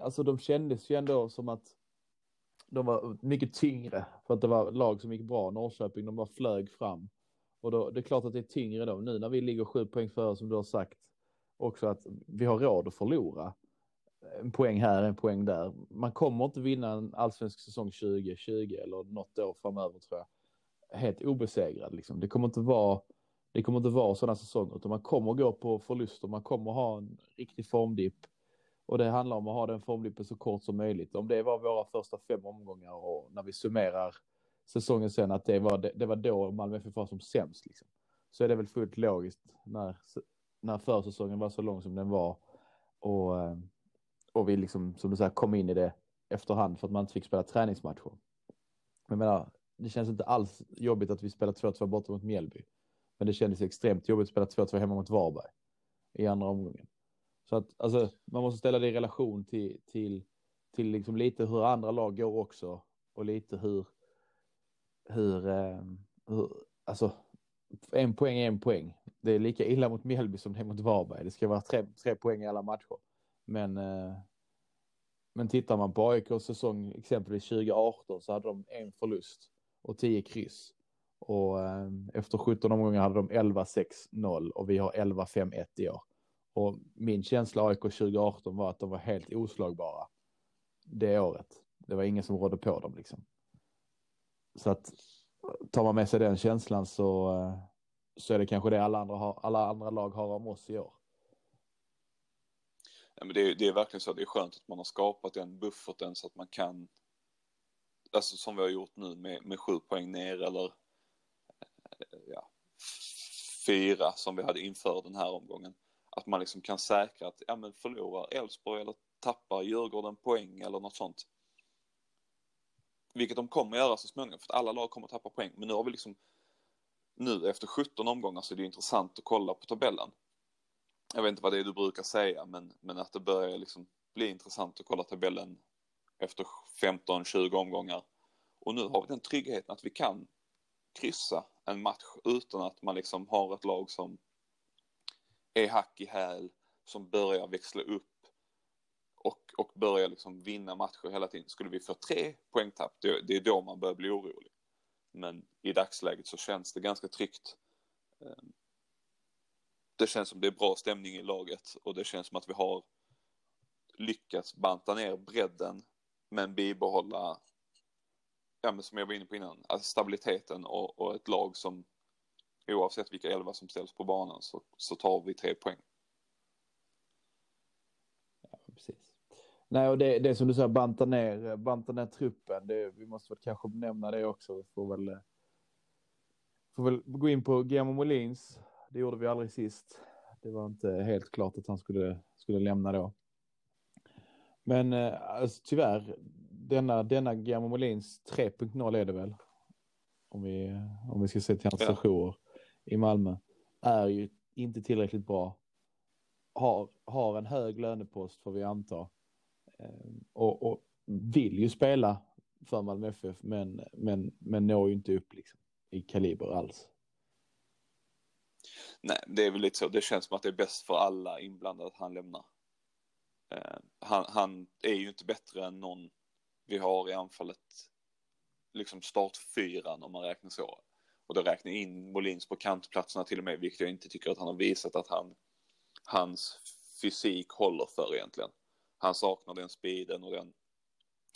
alltså de kändes ju ändå som att de var mycket tyngre för att det var lag som gick bra. Norrköping, de bara flög fram. Och då, det är klart att det är tyngre då. Nu när vi ligger sju poäng före som du har sagt, också att vi har råd att förlora. En poäng här, en poäng där. Man kommer inte vinna en allsvensk säsong 2020 eller något år framöver tror jag. Helt obesegrad liksom. Det kommer inte vara det kommer inte vara sådana säsonger utan man kommer gå på förluster. Man kommer ha en riktig formdipp och det handlar om att ha den formdippen så kort som möjligt. Om det var våra första fem omgångar och när vi summerar säsongen sen att det var, det, det var då Malmö FF var som sämst liksom. Så är det väl fullt logiskt när när försäsongen var så lång som den var och, eh, och vi liksom, som du säger, kom in i det efterhand för att man inte fick spela träningsmatcher. Men jag menar, det känns inte alls jobbigt att vi spelar 2-2 borta mot Mjällby. Men det kändes extremt jobbigt att spela 2-2 hemma mot Varberg i andra omgången. Så att alltså, man måste ställa det i relation till, till, till liksom lite hur andra lag går också och lite hur, hur, eh, hur alltså en poäng är en poäng. Det är lika illa mot Mjällby som det är mot Varberg. Det ska vara tre, tre poäng i alla matcher. Men, eh, men tittar man på AIKs säsong exempelvis 2018 så hade de en förlust och tio kryss. Och eh, efter 17 omgångar hade de 11-6-0 och vi har 11-5-1 i år. Och min känsla AIK 2018 var att de var helt oslagbara det året. Det var ingen som rådde på dem liksom. Så att tar man med sig den känslan så, eh, så är det kanske det alla andra, har, alla andra lag har om oss i år. Ja, men det, är, det är verkligen så, det är skönt att man har skapat den bufferten så att man kan, alltså som vi har gjort nu med, med sju poäng ner eller eh, ja, fyra som vi hade inför den här omgången. Att man liksom kan säkra att, ja men förlorar Elfsborg eller tappar Djurgården poäng eller något sånt vilket de kommer göra så småningom, för att alla lag kommer att tappa poäng. Men nu har vi liksom, nu efter 17 omgångar så är det intressant att kolla på tabellen. Jag vet inte vad det är du brukar säga, men, men att det börjar liksom bli intressant att kolla tabellen efter 15-20 omgångar. Och nu har vi den tryggheten att vi kan kryssa en match utan att man liksom har ett lag som är hack i häl, som börjar växla upp och, och börjar liksom vinna matcher hela tiden. Skulle vi få tre poängtapp, det, det är då man börjar bli orolig. Men i dagsläget så känns det ganska tryggt. Ehm, det känns som det är bra stämning i laget och det känns som att vi har lyckats banta ner bredden men bibehålla, ja men som jag var inne på innan, alltså stabiliteten och, och ett lag som oavsett vilka elva som ställs på banan så, så tar vi tre poäng. Ja, precis. Nej, och det, det som du säger, banta ner, banta ner truppen. Det, vi måste väl kanske nämna det också. Vi får väl, får väl gå in på Guillermo Molins. Det gjorde vi aldrig sist. Det var inte helt klart att han skulle, skulle lämna då. Men eh, alltså, tyvärr, denna, denna Guillermo Molins 3.0 är det väl? Om vi, om vi ska se till hans Ja. sessioner i Malmö. Är ju inte tillräckligt bra. Har, har en hög lönepost får vi anta. Ehm, och, och vill ju spela för Malmö FF men, men, men når ju inte upp liksom, i kaliber alls. Nej, det är väl lite så. Det känns som att det är bäst för alla inblandade att han lämnar. Eh, han, han är ju inte bättre än någon vi har i anfallet. Liksom startfyran om man räknar så. Och då räknar jag in Molins på kantplatserna till och med, vilket jag inte tycker att han har visat att han, hans fysik håller för egentligen. Han saknar den speeden och den,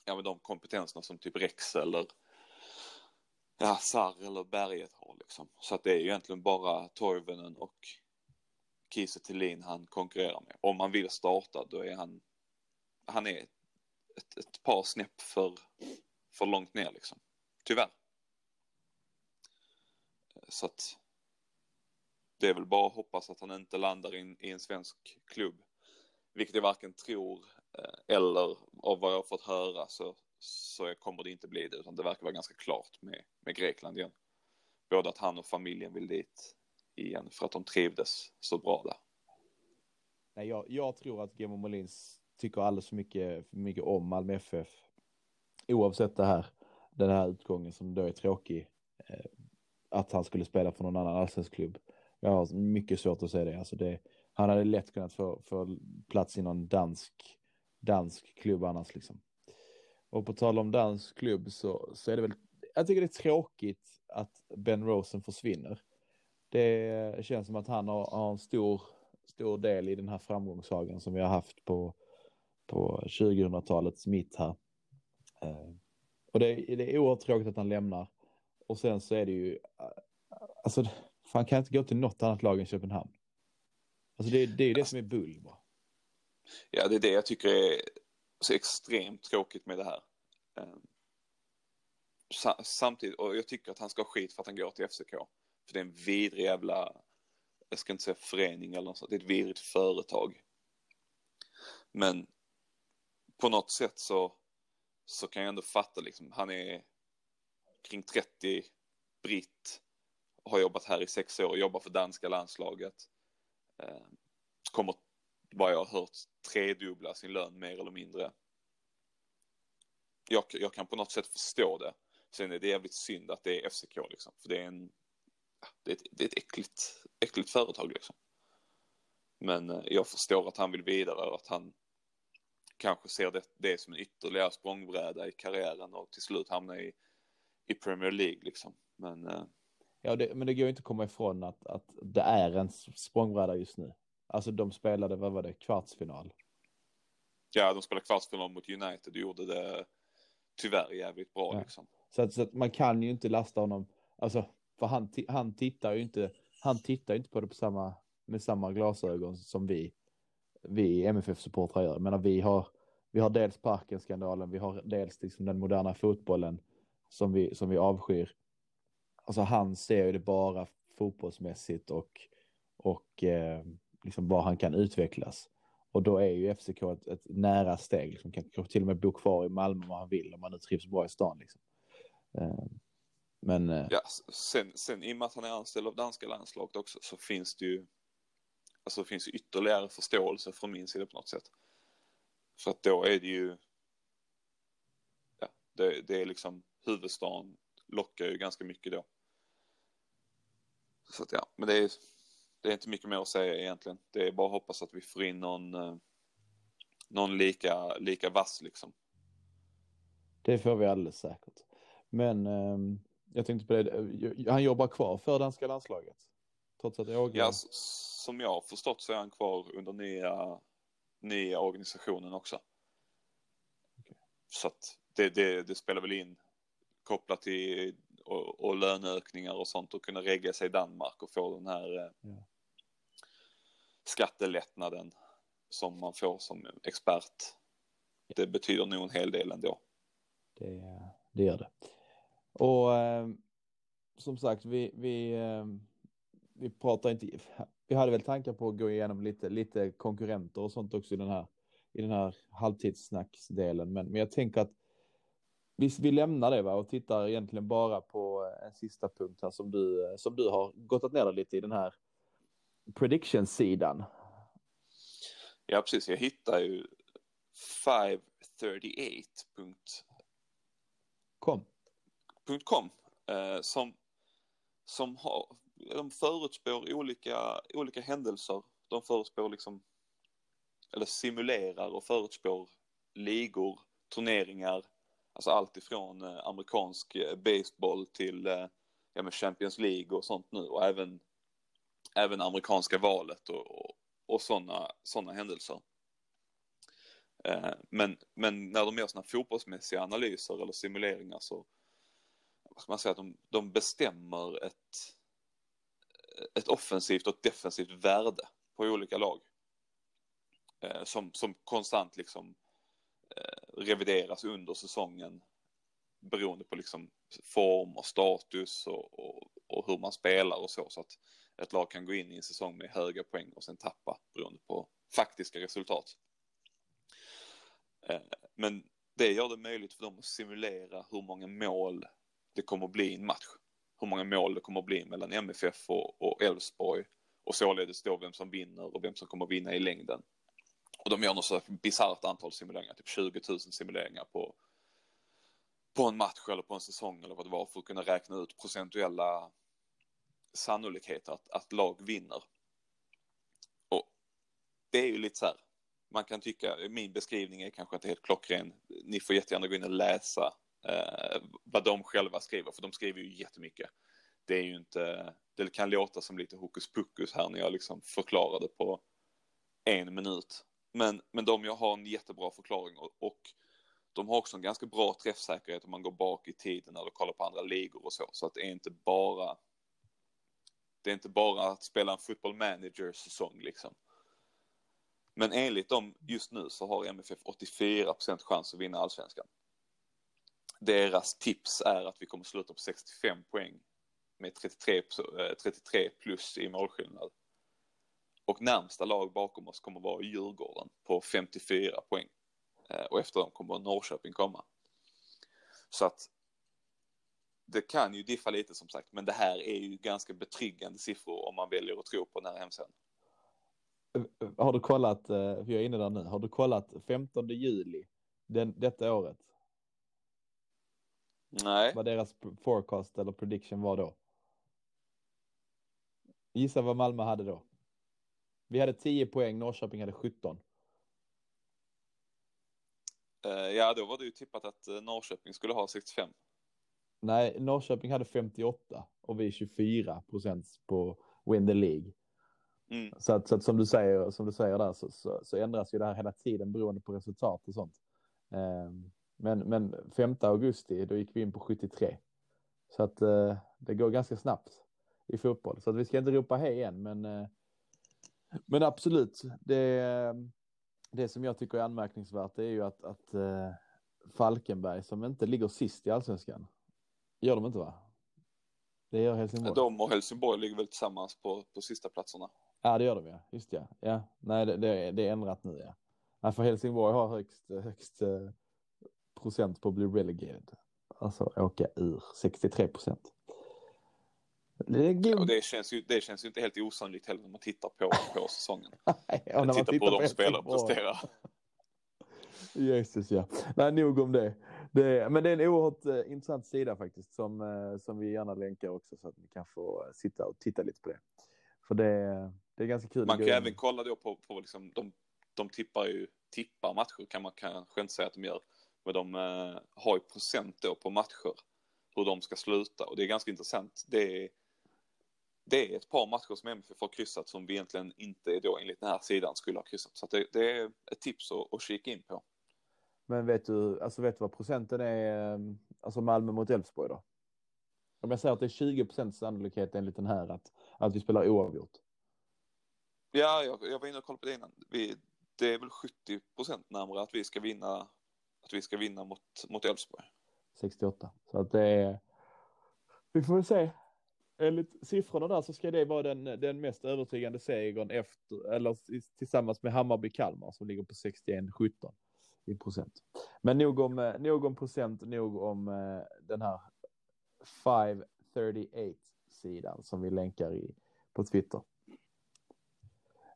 ja men de kompetenserna som typ Rex eller ja, Sarr eller Berget har liksom. Så att det är ju egentligen bara Toivonen och Kiese Thelin han konkurrerar med. Om han vill starta då är han, han är ett, ett par snäpp för, för långt ner liksom. Tyvärr. Så att det är väl bara att hoppas att han inte landar i en, i en svensk klubb. Vilket jag varken tror eh, eller av vad jag har fått höra så, så kommer det inte bli det utan det verkar vara ganska klart med, med Grekland igen. Både att han och familjen vill dit igen för att de trivdes så bra där. Nej, jag, jag tror att Gemma Molins tycker alldeles för mycket, för mycket om Malmö FF. Oavsett det här, den här utgången som då är tråkig. Eh, att han skulle spela för någon annan allsvensk klubb. Jag har mycket svårt att se det. Alltså det han hade lätt kunnat få, få plats i någon dansk, dansk klubb annars liksom. Och på tal om dansk klubb så, så är det väl, jag tycker det är tråkigt att Ben Rosen försvinner. Det känns som att han har, har en stor, stor del i den här framgångssagan som vi har haft på, på 2000-talets mitt här. Eh, och det, det är oerhört tråkigt att han lämnar. Och sen så är det ju, äh, alltså, fan kan inte gå till något annat lag än Köpenhamn. Alltså det, det är ju det som är bull bara. Ja, det är det jag tycker är så extremt tråkigt med det här. Ehm, samtidigt, och jag tycker att han ska ha skit för att han går till FCK. För det är en vidrig jävla, jag ska inte säga förening eller något sånt, det är ett vidrigt företag. Men på något sätt så, så kan jag ändå fatta liksom, han är kring 30, britt, har jobbat här i sex år, jobbar för danska landslaget. Eh, kommer, vad jag har hört, tredubbla sin lön mer eller mindre. Jag, jag kan på något sätt förstå det. Sen är det jävligt synd att det är FCK liksom, för det är en, det är ett, det är ett äckligt, äckligt företag liksom. Men eh, jag förstår att han vill vidare och att han kanske ser det, det som en ytterligare språngbräda i karriären och till slut hamna i, i Premier League liksom. Men eh, Ja, det, men det går inte att komma ifrån att, att det är en språngbräda just nu. Alltså de spelade, vad var det, kvartsfinal. ja, de spelade kvartsfinal mot United och gjorde det tyvärr jävligt bra Ja. liksom. Så att, så att man kan ju inte lasta honom, alltså, för han, han tittar ju inte, han tittar inte på det på samma, med samma glasögon som vi, vi MFF-supportrar gör. Jag menar, vi har, vi har dels Parken-skandalen, vi har dels liksom den moderna fotbollen som vi, som vi avskyr. Alltså han ser ju det bara fotbollsmässigt och, och eh, liksom var han kan utvecklas. Och då är ju FCK ett, ett nära steg, liksom, kan till och med bo kvar i Malmö om han vill, om han nu trivs bra i stan. Liksom. Eh, men eh, Ja, sen, sen i och med att han är anställd av danska landslaget också så finns det ju alltså det finns ju ytterligare förståelse från min sida på något sätt. För att då är det ju ja, det, det är liksom huvudstaden lockar ju ganska mycket då. Så att ja, men det är, det är inte mycket mer att säga egentligen. Det är bara att hoppas att vi får in någon, eh, någon lika, lika vass liksom. det får vi alldeles säkert. Men eh, jag tänkte på det, han jobbar kvar för danska landslaget. Trots att Åge... Ja, som jag har förstått så är han kvar under nya, nya organisationen också. Så att det, det, det spelar väl in kopplat till och, och löneökningar och sånt och kunna regga sig i Danmark och få den här eh, Ja. skattelättnaden som man får som expert. Det betyder nog en hel del ändå. Det, det gör det. Och eh, som sagt, vi, vi, eh, vi pratar inte... Vi hade väl tankar på att gå igenom lite, lite konkurrenter och sånt också i den här, i den här halvtidssnacksdelen. Men, men jag tänker att vi, vi lämnar det va? och tittar egentligen bara på en sista punkt här som du, som du har gått ner lite i den här prediction-sidan. Ja, precis. Jag hittar ju 538.com Com. eh, som, som har, de förutspår olika, olika händelser. De förutspår liksom, eller simulerar och förutspår ligor, turneringar, alltså allt ifrån eh, amerikansk eh, baseball till eh, ja, med Champions League och sånt nu och även, även amerikanska valet och, och, och sådana såna händelser. Men, men när de gör sådana fotbollsmässiga analyser eller simuleringar så vad ska man säga, att de, de bestämmer ett, ett offensivt och ett defensivt värde på olika lag. Som, som konstant liksom eh, revideras under säsongen beroende på liksom form och status och, och, och, hur man spelar och så. Så att ett lag kan gå in i en säsong med höga poäng och sen tappa beroende på faktiska resultat. Eh, men det gör det möjligt för dem att simulera hur många mål det kommer att bli i en match. Hur många mål det kommer att bli mellan MFF och Elfsborg och således då vem som vinner och vem som kommer att vinna i längden. Och de gör något så bisarrt antal simuleringar, typ 20 000 simuleringar på, på en match eller på en säsong eller vad det var för att kunna räkna ut procentuella sannolikheter att, att lag vinner. Och det är ju lite så här, man kan tycka, min beskrivning är kanske inte helt klockren. Ni får jättegärna gå in och läsa eh, vad de själva skriver, för de skriver ju jättemycket. Det är ju inte, det kan låta som lite hokus pokus här när jag liksom förklarade på en minut. Men, men de jag har en jättebra förklaring och, och de har också en ganska bra träffsäkerhet om man går bak i tiden eller kollar på andra ligor och så. Så att det är inte bara det är inte bara att spela en football manager säsong liksom. Men enligt dem just nu så har MFF 84 chans att vinna allsvenskan. Deras tips är att vi kommer sluta på 65 poäng med 33, 33 eh, plus i målskillnad. Och närmsta lag bakom oss kommer vara Djurgården på 54 poäng. Och efter dem kommer Norrköping komma. Så att det kan ju diffa lite som sagt, men det här är ju ganska betryggande siffror om man väljer att tro på den här hemsidan. Har du kollat, för jag är inne där nu, har du kollat 15 juli den, detta året? Nej. Vad deras forecast eller prediction var då? Gissa vad Malmö hade då? Vi hade 10 poäng, Norrköping hade 17. Ja, då var det ju tippat att Norrköping skulle ha 65. Nej, Norrköping hade 58 och vi 24 procent på Win the League. Mm. Så, att, så att som du säger, som du säger där så, så, så, ändras ju det här hela tiden beroende på resultat och sånt. Um, men, men 5 augusti, då gick vi in på 73. Så att det går ganska snabbt i fotboll. Så att vi ska inte ropa hej igen, men, men absolut. Det, det som jag tycker är anmärkningsvärt är ju att, att uh, Falkenberg, som inte ligger sist i allsvenskan, gör de inte va? Det gör Helsingborg. De och Helsingborg ligger väl tillsammans på, på sista platserna. Ja, det gör de ja. Just ja. ja. Nej, det, det, det är ändrat nu ja. ja. För Helsingborg har högst, högst eh, procent på att bli relegated. Alltså åka ur 63 procent. Det, ja, det, känns ju, det känns ju inte helt osannolikt heller när man tittar på, på säsongen. [LAUGHS] Nej, och när man tittar, tittar på hur de spelar och presterar. [LAUGHS] Jesus ja. Nej, nog om det. det. Men det är en oerhört eh, intressant sida faktiskt som, eh, som vi gärna länkar också så att ni kan få sitta och titta lite på det. För det, det är ganska kul. Man kan även kolla då på, på liksom, de, de tippar ju, tippar matcher kan man kanske inte säga att de gör. Men de eh, har ju procent då på matcher, hur de ska sluta och det är ganska intressant. Det är, det är ett par matcher som MFF har kryssat som vi egentligen inte då enligt den här sidan skulle ha kryssat. Så det, det, är ett tips att, att kika in på. Men vet du, alltså vet du vad procenten är, alltså Malmö mot Elfsborg då? Om jag säger att det är 20 procents sannolikhet enligt den här att, att vi spelar oavgjort. Ja, jag, jag var inne och kollade på det innan. Vi, det är väl 70 procent närmare att vi ska vinna, att vi ska vinna mot, mot Elfsborg. 68. Så att det är, vi får väl se enligt siffrorna där så ska det vara den, den mest övertygande segern efter, eller tillsammans med Hammarby-Kalmar som ligger på 61-17 i procent. Men nog om, eh, nog om procent, nog om eh, den här 538-sidan som vi länkar i, på Twitter.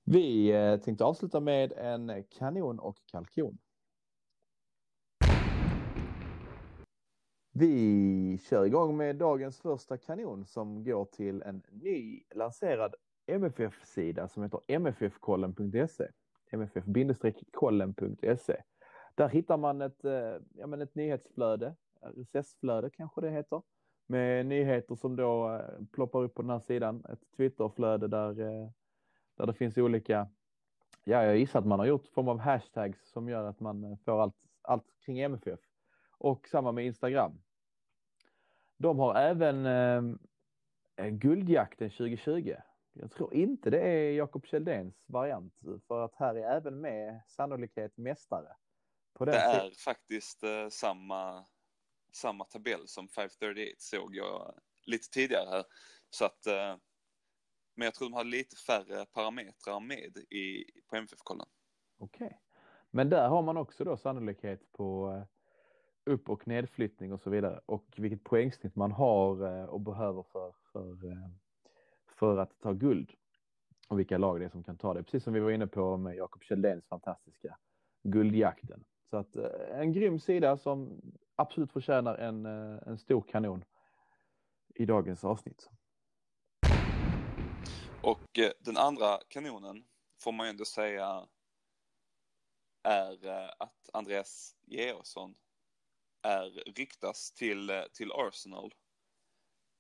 Vi eh, tänkte avsluta med en kanon och kalkon. Vi kör igång med dagens första kanon som går till en ny lanserad MFF-sida som heter mffkollen.se. mff-kollen.se. Där hittar man ett, eh, ja, men ett nyhetsflöde, RSS-flöde kanske det heter, med nyheter som då eh, ploppar upp på den här sidan. Ett Twitterflöde där, eh, där det finns olika, ja jag gissar att man har gjort form av hashtags som gör att man får allt, allt kring MFF. Och samma med Instagram. De har även eh, Guldjakten 2020. Jag tror inte det är Jakob Kjelldéns variant för att här är även med sannolikhet mästare. det är faktiskt eh, samma, samma tabell som 538 såg jag lite tidigare här. Så att, eh, men jag tror de har lite färre parametrar med i, på MFF-kollen. Okej, okay. men där har man också då sannolikhet på eh, upp och nedflyttning och så vidare och vilket poängsnitt man har eh, och behöver för, för, eh, för att ta guld och vilka lag det är som kan ta det. Precis som vi var inne på med Jakob Kjelldéns fantastiska guldjakten. Så att eh, en grym sida som absolut förtjänar en, en stor kanon i dagens avsnitt. Och den andra kanonen får man ju ändå säga är att Andreas Georgsson är, ryktas till, eh, till Arsenal.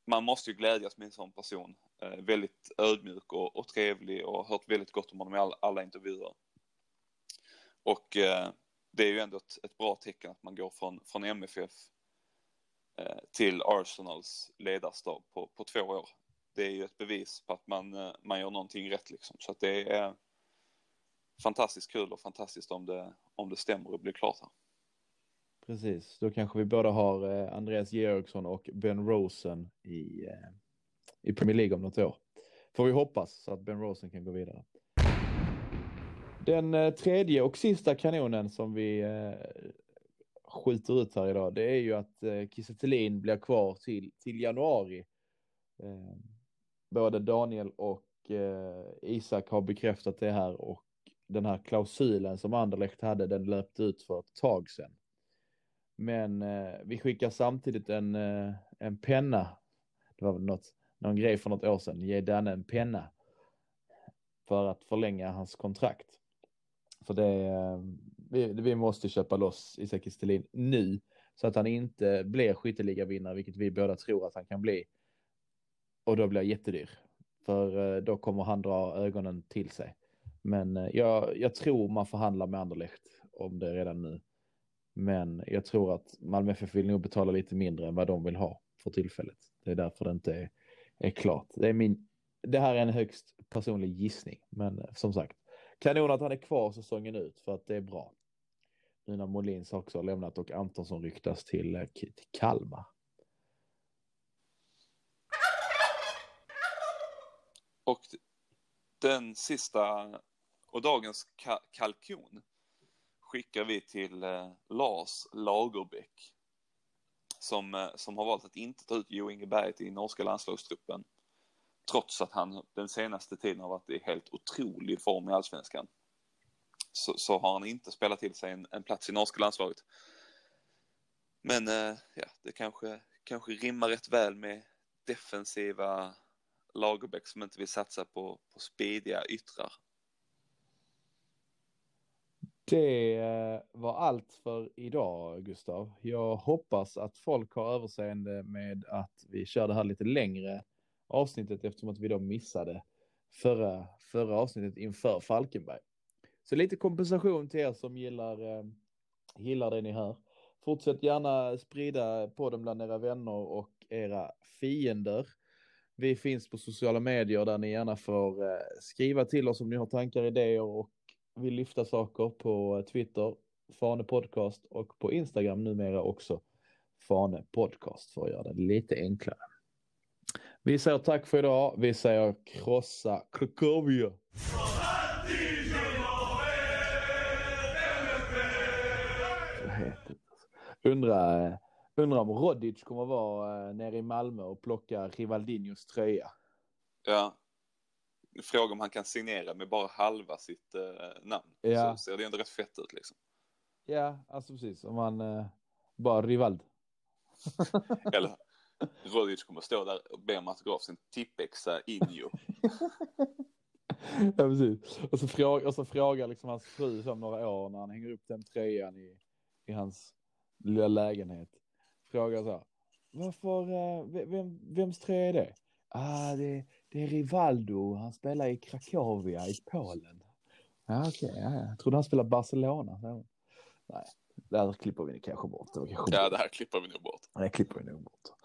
Man måste ju glädjas med en sån person. Eh, väldigt ödmjuk och, och trevlig och hört väldigt gott om honom i all, alla intervjuer. Och eh, det är ju ändå ett, ett, bra tecken att man går från, från MFF eh, till Arsenals ledarstab på, på två år. Det är ju ett bevis på att man, eh, man gör någonting rätt liksom. Så att det är fantastiskt kul och fantastiskt om det, om det stämmer och blir klart här. Precis, då kanske vi båda har eh, Andreas Georgsson och Ben Rosen i, eh, i Premier League om något år. Får vi hoppas så att Ben Rosen kan gå vidare. Den eh, tredje och sista kanonen som vi eh, skjuter ut här idag, det är ju att eh, Kiese blir kvar till, till januari. Eh, både Daniel och Isak har bekräftat det här och den här klausulen som Anderlecht hade, den löpte ut för ett tag sedan. Men eh, vi skickar samtidigt en, eh, en penna. Det var väl något, någon grej för något år sedan. Ge Danne en penna. För att förlänga hans kontrakt. För det, eh, vi, vi måste köpa loss Isak Kristelin nu. Så att han inte blir skytteligavinnare, vilket vi båda tror att han kan bli. Och då blir jag jättedyr. För eh, då kommer han dra ögonen till sig. Men eh, jag, jag tror man förhandlar med Anderlecht om det redan nu. Men jag tror att Malmö FF vill nog betala lite mindre än vad de vill ha för tillfället. Det är därför det inte är, är klart. Det, är min, det här är en högst personlig gissning, men som sagt, kanon att han är kvar säsongen ut för att det är bra. Nu när Molins också har lämnat och Antonsson ryktas till, eh, till Kalmar. Och den sista och dagens ka kalkon skickar vi till eh, Lars Lagerbäck. Som, eh, som har valt att inte ta ut Jo Inge Berget i norska landslagstruppen. Trots att han den senaste tiden har varit i helt otrolig form i allsvenskan. Så, så har han inte spelat till sig en, en plats i norska landslaget. Men eh, ja, det kanske, kanske rimmar rätt väl med defensiva Lagerbäck som inte vill satsa på, på speediga yttrar det eh, var allt för idag, Gustav. Jag hoppas att folk har överseende med att vi kör det här lite längre avsnittet eftersom att vi då missade förra, förra avsnittet inför Falkenberg. Så lite kompensation till er som gillar, eh, gillar det ni hör. Fortsätt gärna sprida podden bland era vänner och era fiender. Vi finns på sociala medier där ni gärna får eh, skriva till oss om ni har tankar, idéer och vill lyfta saker på Twitter, Fane Podcast och på Instagram numera också Fane Podcast för att göra det lite enklare. Vi säger tack för idag. Vi säger krossa Cracovia. Undrar undra om Rodic kommer vara eh, nere i Malmö och plocka Rivaldinhos tröja. Ja. Fråga om han kan signera med bara halva sitt eh, namn. Ja. Så ser det ändå rätt fett ut liksom. Ja, alltså precis. Om man eh, bara Rivald. [LAUGHS] Eller Rodic kommer stå där och be om autograf sin tippexa Injo. [LAUGHS] ja, precis. Och så, fråga, och så frågar liksom hans fru om några år när han hänger upp den tröjan i, i hans lilla lägenhet. Frågar så här. Varför, eh, ve- vem, vems tröja är det? Ah, det, det är Rivaldo. Han spelar i Krakowia i Polen. Ja, okej. ja, ja. Jag trodde han spelade Barcelona. hon. Nej, där klipper vi kanske bort. Det kanske Ja, det här klipper vi nog bort. Det klipper vi nog bort.